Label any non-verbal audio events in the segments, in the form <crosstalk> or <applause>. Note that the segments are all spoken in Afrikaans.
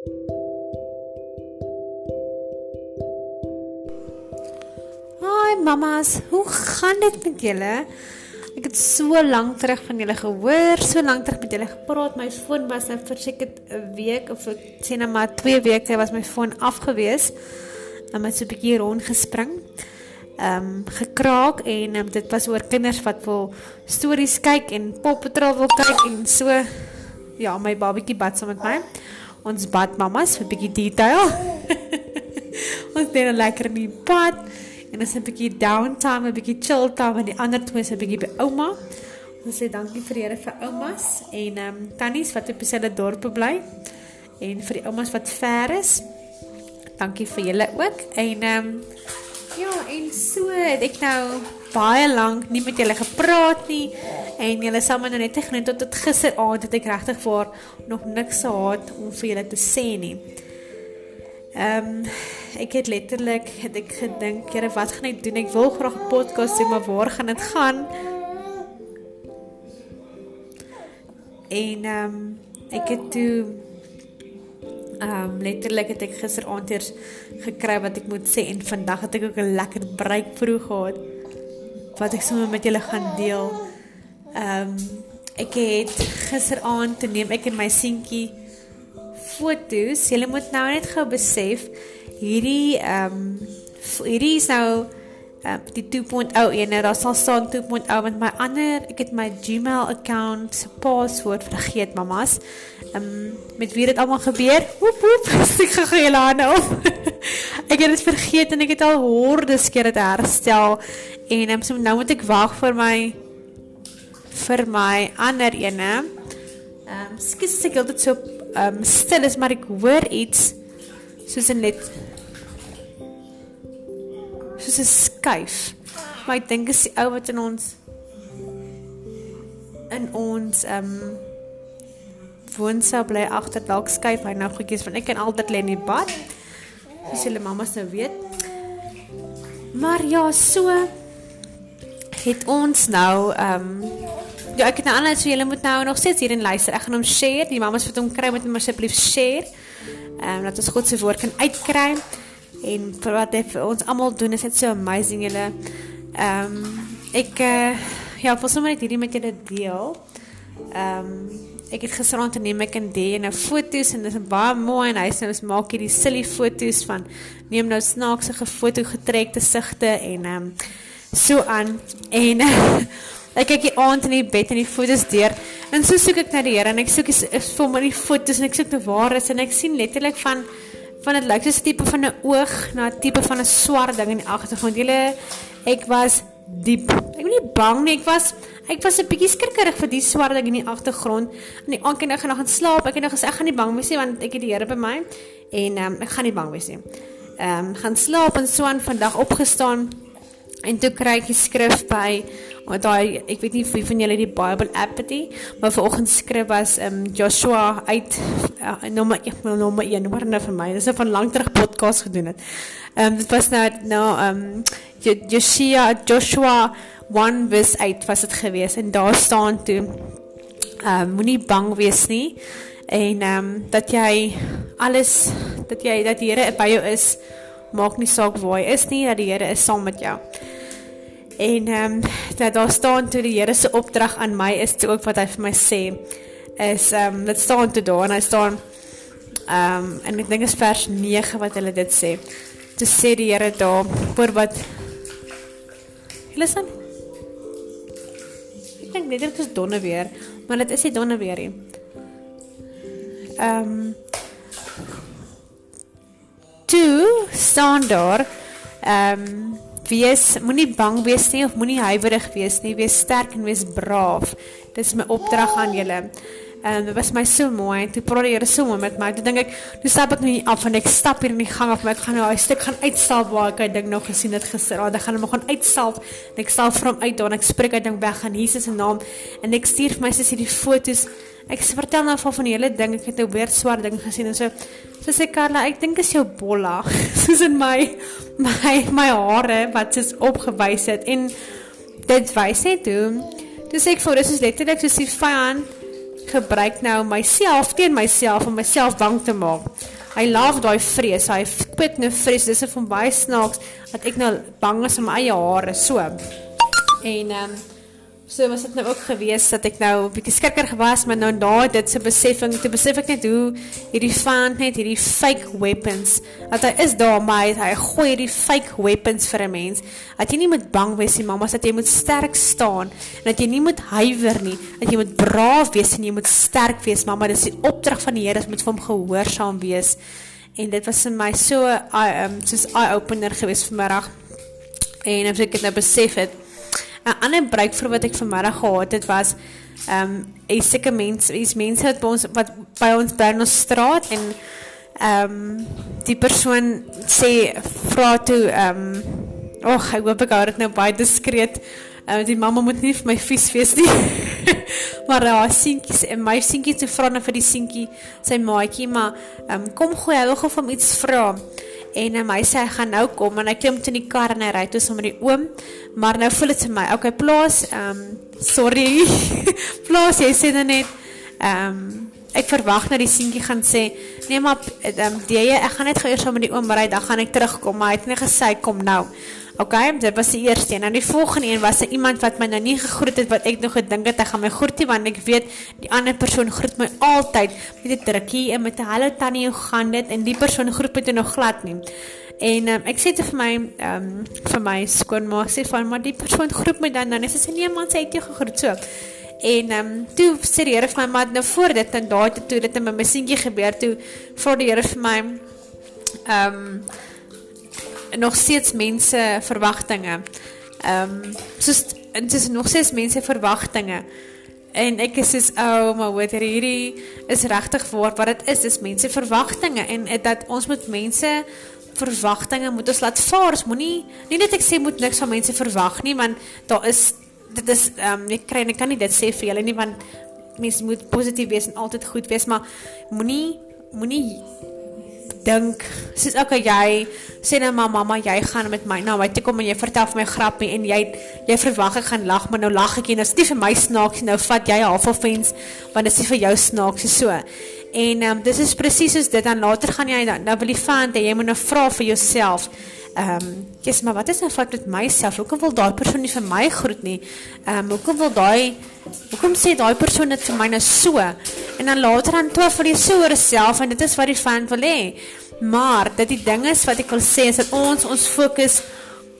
Hi mamas, hoe gaan dit met julle? Ek het so lank terug van julle gehoor, so lank terug met julle gepraat. My foon was nou vir seker 'n week of ek sê net maar 2 weke was my foon afgewees. En my so 'n bietjie rond gespring. Ehm um, gekraak en um, dit was oor kinders wat wil stories kyk en Paw Patrol wil kyk en so ja, my babatjie bad saam met my. Ons bad mamas vir 'n bietjie detail. <laughs> ons het 'n lekker nie bad en ons 'n bietjie downtime, 'n bietjie chill time en die ander twee se 'n bietjie by ouma. Ons sê dankie vir die Here vir oumas en ehm um, tannies wat op dieselfde dorpe bly en vir die oumas wat ver is. Dankie vir julle ook. En ehm um, ja, en so het ek nou baie lank nie met julle gepraat nie en julle sal my nou net geniet tot tot gisteraand het ek regtig vir nog niks gehad om vir julle te sê nie. Ehm um, ek het letterlik het ek gedink, Here, wat gaan ek doen? Ek wil graag 'n podcast doen, maar waar gaan dit gaan? En ehm um, ek het toe ehm um, letterlik het ek gisteraand eers gekry wat ek moet sê en vandag het ek ook 'n lekker breakthrough gehad wat ek sommer met julle gaan deel. Ehm um, ek het gisteraand toe neem ek en my seentjie foto's. Julle moet nou net gou besef hierdie ehm um, hierdie is nou uh, die 2.0 ene. Daar sal staan 2.0 met my ander ek het my Gmail account se password vergeet, mamas. Ehm um, met wie dit almal gebeur? Woep woep. <laughs> Ek gaan gee julle hande op. <laughs> ek het dit vergeet en ek het al hordes keer dit herstel en um, so nou moet ek wag vir my vir my ander ene. Ehm um, skus ek het dit so ehm um, stil is maar ek hoor iets soos 'n net soos 'n skuif. Maar ek dink is die ou wat in ons in ons ehm um, woonstel bly agter dalk skuif hy nou goedjies van ek kan altyd lê in die bad. Dis hulle mamma se nou weet. Maar ja, so het ons nou ehm um, ja, ek het nou aanlei so julle moet nou nog steeds hier in luister. Ek gaan hom share. Die mammas wat hom kry moet hom asseblief share. Ehm um, dat ons God se woord kan uitkry en vir wat hy vir ons almal doen is dit so amazing julle. Ehm um, ek uh, ja, wil sommer net hierdie met julle deel. Ehm um, ek het gisteraand geneem ek en die en 'n foto's en dit is baie mooi en hy's nou maak hierdie silly foto's van neem nou snaakse gefoto getrekte sigte en ehm um, so aan en <laughs> ek kyk die aand in die bed en die foto's deur en so soek ek na die Here en ek soek vir my die foto's en ek soek te waar is en ek sien letterlik van van dit lyk soos 'n tipe van 'n oog na 'n tipe van 'n swart ding in die agtergrond. Julle ek was diep. Ek was nie bang nie. Ek was ek was 'n bietjie skrikkerig vir die swart ding in die agtergrond. En die aand en ek gaan slaap. Ek het nog gesê ek gaan nie bang wees nie want ek het die Here by my en um, ek gaan nie bang wees nie. Ehm um, gaan slaap en so aan vandag opgestaan en toe kry ek die skrif by Want daai ek weet nie wie van julle die Bible app het nie, maar vanoggend skryf was um Joshua uit uh, nommer 1 nommer 1 nommer nou vir my. Dis 'n van lank terug podcast gedoen het. Um dit was nou nou um Joshua Joshua 1 verse 8 was dit gewees en daar staan toe um moenie bang wees nie en um dat jy alles dat jy dat die Here by jou is maak nie saak waar hy is nie dat die Here is saam met jou. En ehm um, dat daar staan toe die Here se opdrag aan my is toe ook wat hy vir my sê is ehm um, dit staan toe daar en hy staan ehm um, en ek dink is vers 9 wat hulle dit sê. Toe sê die Here daar oor wat Listen. Ek dink dit is donne weer, maar dit is nie donne weer nie. Ehm um, Toe staan daar ehm um, wees moenie bang wees nie of moenie huiwerig wees nie, wees sterk en wees braaf. Dis my opdrag aan julle. En dit was my so mooi. Toe praat die Here so mooi met my. Toe dink ek, toe stap ek nou af en ek stap hier in die gang af, maar ek gaan nou 'n stuk gaan uitstap waar ek dink nog gesien het gister. Ek gaan hom gaan uitstap en ek sal vir hom uit daar en ek spreek uit ding weg aan Jesus se naam en ek stuur vir my sussie die fotos. Ek vertel nou van van die hele ding. Ek het nou weer swart ding gesien en so. So sê Karla, ek dink is jou bolla. <laughs> Soos in my my my hare wat soos opgewys het en dit wys net hoe. Dis ek vir dis is letterlik soos die vyand gebruik nou myself teen myself om myself bang te maak. Hy laaf daai vrees. Hy kwik nou vrees. Dis 'n van baie snaaks dat ek nou bang is om my eie hare so. En ehm um, So was dit nou ook gewees dat ek nou 'n bietjie skrikker gewas, maar nou daai dit se besefing, te besef ek net hoe hierdie fan net hierdie fake weapons, dat hy is daar maar hy gooi hierdie fake weapons vir 'n mens. Dat jy nie moet bang wees nie, mamma, dat jy moet sterk staan en dat jy nie moet huiwer nie, dat jy moet braaf wees en jy moet sterk wees, mamma. Dis die opdrag van die Here, jy moet vir hom gehoorsaam wees. En dit was vir my so um soos eye opener gewees vanmiddag. En as ek dit nou besef het, 'n ander breek vir wat ek vanmiddag gehad het was ehm um, is seker mense, is mense wat by ons wat by ons by ons straat en ehm um, die persoon sê vra toe ehm um, ag ek hoop ek hou dit nou baie diskreet. Uh, die mamma moet nie vir my vies wees nie. <laughs> maar haar seentjies en my seentjie te vra na vir die seentjie sy maatjie maar ehm um, kom gou hy wil gou van iets vra. En um, hy sê hy gaan nou kom en hy klim toe in die kar en hy ry toe sommer die oom. Maar nou voel dit vir my, okay, plaas, ehm um, sorry. <laughs> plaas, jy sê dan net ehm um, ek verwag dat die seentjie gaan sê, nee maar ehm um, jy ek gaan net gou eers sommer die oom ry, dan gaan ek terugkom, maar hy het net gesê kom nou. Okay, dit was die eerste een. En die volgende een was iemand wat my nou nie gegroet het wat ek nog gedink het hy gaan my groet, want ek weet die ander persoon groet my altyd met 'n drukkie en met 'n hallo tannie, hoe gaan dit? En die persoon groet my toe nog glad nie. En um, ek sê te vir my ehm um, vir my skoonma sê van maar die persoon groet my dan dan is dit nie iemand sê het jou gegroet so. En ehm um, toe sê die Here vir my maar nou voor dit en daai toe dit in my messientjie gebeur toe vir die Here vir my ehm um, nog steeds mense verwagtinge. Ehm um, soos dit is nog steeds mense verwagtinge. En ek is soos ou, oh, maar wat hierdie is regtig waar wat dit is, is mense verwagtinge en dat ons moet mense verwagtinge moet ons laat vaar. Ons moenie nie net ek sê moet niks van mense verwag nie, want daar is dit is ehm um, ek kry ek kan nie dit sê vir julle nie want mense moet positief wees en altyd goed wees, maar moenie moenie dink soos okay jy sê nou maar mamma jy gaan met my nou my toe kom en jy vertel vir my grappie en jy jy verwag ek gaan lag maar nou lag ek en dit is nie vir my snaaks nou vat jy half offense want dit is vir jou snaaks so en um, dis is presies soos dit dan later gaan jy nou, nou wil die fan jy moet nou vra vir jouself Ehm, um, yes, maar wat is nou fout met myself? Hoekom wil daai persoon nie vir my groet nie? Ehm, um, hoekom wil daai hoekom sê daai persoon dit vir my nou so? En dan later dan twyfel jy so oor jouself en dit is wat die fan wil hê. Maar dit die ding is wat ek wil sê is dat ons ons fokus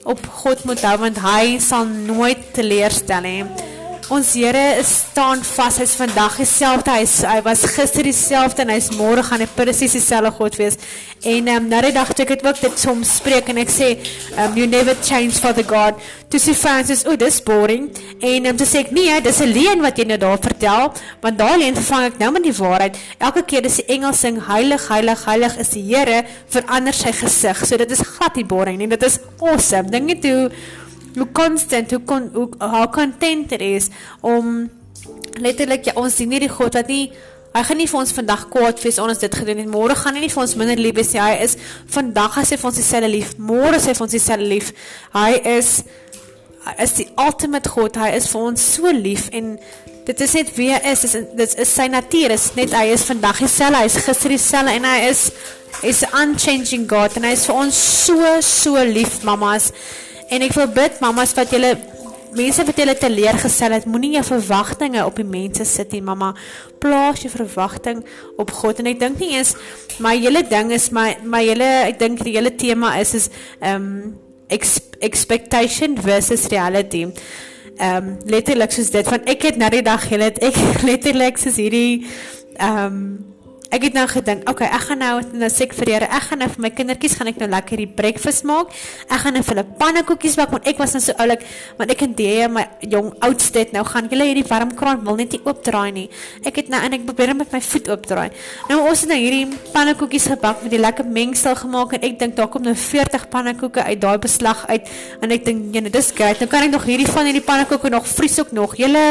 op God moet hou want hy sal nooit teleurstel nie. Ons Here staan vas. Hy's vandag dieselfde. Hy hy was gister dieselfde en hy's môre gaan hy presies dieselfde God wees. En ehm um, nou die dag toe ek dit ook dit soms spreek en ek sê um you never change for the God. Toe sê Francis, "O, dis boring." En ehm um, toe sê ek, "Nee, dis 'n leuen wat jy nou daar vertel, want daai leuen vervang ek nou met die waarheid. Elke keer as die engel sing, "Heilig, heilig, heilig is die Here," verander sy gesig. So dit is glad nie boring nie. Dit is awesome. Dink net hoe hoe constant, hoe kon hoe how content it is om letterlik ja, ons sien hierdie God wat nie hy gaan nie vir ons vandag kwaad wees ons dit gedoen en môre gaan hy nie vir ons minder lief wees hy is vandag as hy vir ons dieselfde lief. Môre is hy vir ons dieselfde lief. Hy is hy is die ultimate God. Hy is vir ons so lief en dit is net wie hy is. Dit is, dit is sy natuur. Is net hy is vandag dieselfde. Hy is gister dieselfde en hy is is unchanging God en hy is vir ons so so lief mamas En ek wil bid mamas wat julle mense wat julle teleurgestel het, moenie jou verwagtinge op die mense sit nie, mamma. Plaas jou verwagting op God en ek dink nie eens my hele ding is my my hele ek dink die hele tema is is um ex, expectation versus reality. Um letterlik soos dit want ek het na die dag het ek <laughs> letterlik soos hierdie um ek het nou gedink, okay, ek gaan nou nou sê ek vir Here, ek gaan nou vir my kindertjies gaan ek nou lekker die breakfast maak. Ek gaan nou vir hulle pannekoekies bak want ek was nou so oulik, want ek en die my jong oudste het nou gaan julle hierdie warm kraan wil net nie oopdraai nie. Ek het nou en ek probeer met my voet oopdraai. Nou ons het nou hierdie pannekoekies gebak met die lekker mengsel gemaak en ek dink daar kom nou 40 pannekoeke uit daai beslag uit en ek dink, ja, dis great. Nou kan ek nog hierdie van hierdie pannekoeke nog vries ook nog. Julle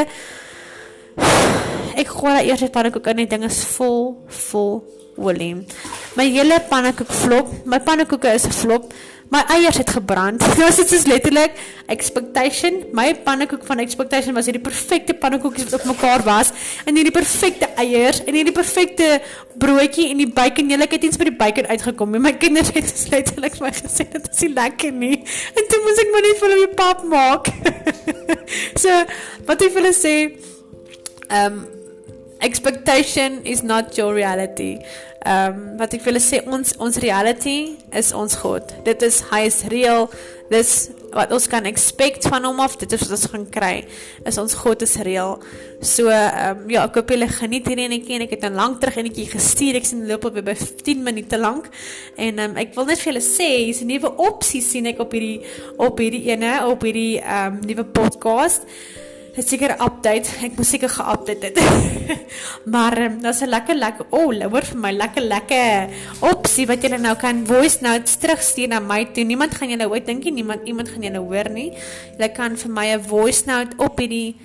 ek gooi daai eerste pannekoek in en die ding is vol vol olie. My hele pannekoek flop. My pannekoeke is flop. my eiers het gebrand. Dit was dit letterlik expectation. My pannekoek van expectation was hierdie perfekte pannekoekies wat op mekaar was en hierdie perfekte eiers en hierdie perfekte broodjie en die bacon. Julle het eens by die bacon uitgekom. My kinders het letterlik vir my gesê dit is nie lekker nie. <laughs> En toe moes ek maar net vir hulle pap maak. <laughs> so, wat ek vir hulle sê, um expectation is not your reality. Ehm um, wat ek wil sê ons ons reality is ons God. Dit is hy is real. Dis wat ons kan expect van hom af. Dit is wat ons gaan kry. Is ons God is real. So ehm um, ja, ek hoop julle geniet hierdie enetjie en ek het 'n lank terug enetjie gestuur. Ek sien loop op by 10 minute lank. En ehm um, ek wil net vir julle sê, hier's 'n nuwe opsie sien ek op hierdie op hierdie ene op hierdie ehm um, nuwe podcast. Het seker update. Ek moet seker ge-update dit. <laughs> maar um, ehm, daar's 'n lekker lekker o, oh, hoor vir my lekker lekker opsie wat jy nou kan voice notes terugstuur na my toe. Niemand gaan jou ooit dink nie, niemand iemand gaan nou hoor nie. Jy kan vir my 'n voice note op hierdie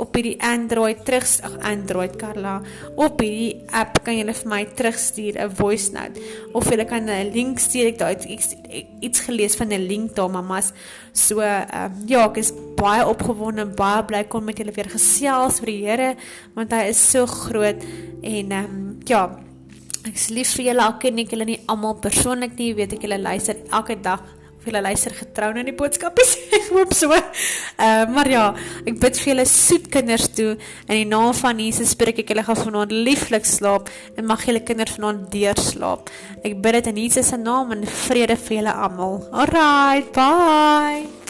op hierdie Android terug ag Android Carla. Op hierdie app kan jy vir my terugstuur 'n voice note. Of jy kan 'n link stuur. Ek daai iets, iets gelees van 'n link daar mamas. So uh, ja ek is baie opgewonde baie bly kon met julle weer gesels vir die Here want hy is so groot. En um, ja ek is lief vir julle ek ken julle nie almal persoonlik nie weet ek julle luister elke dag of julle luister getrou na die boodskappe. <laughs> ek hoop so. Uh maar ja, ek bid vir julle soet kinders toe in die naam van Jesus spreek ek julle gaan vanaand lieflik slaap en mag julle kinders vanaand deurslaap. Ek bid dit in Jesus se naam en vrede vir julle almal. Alright, bye.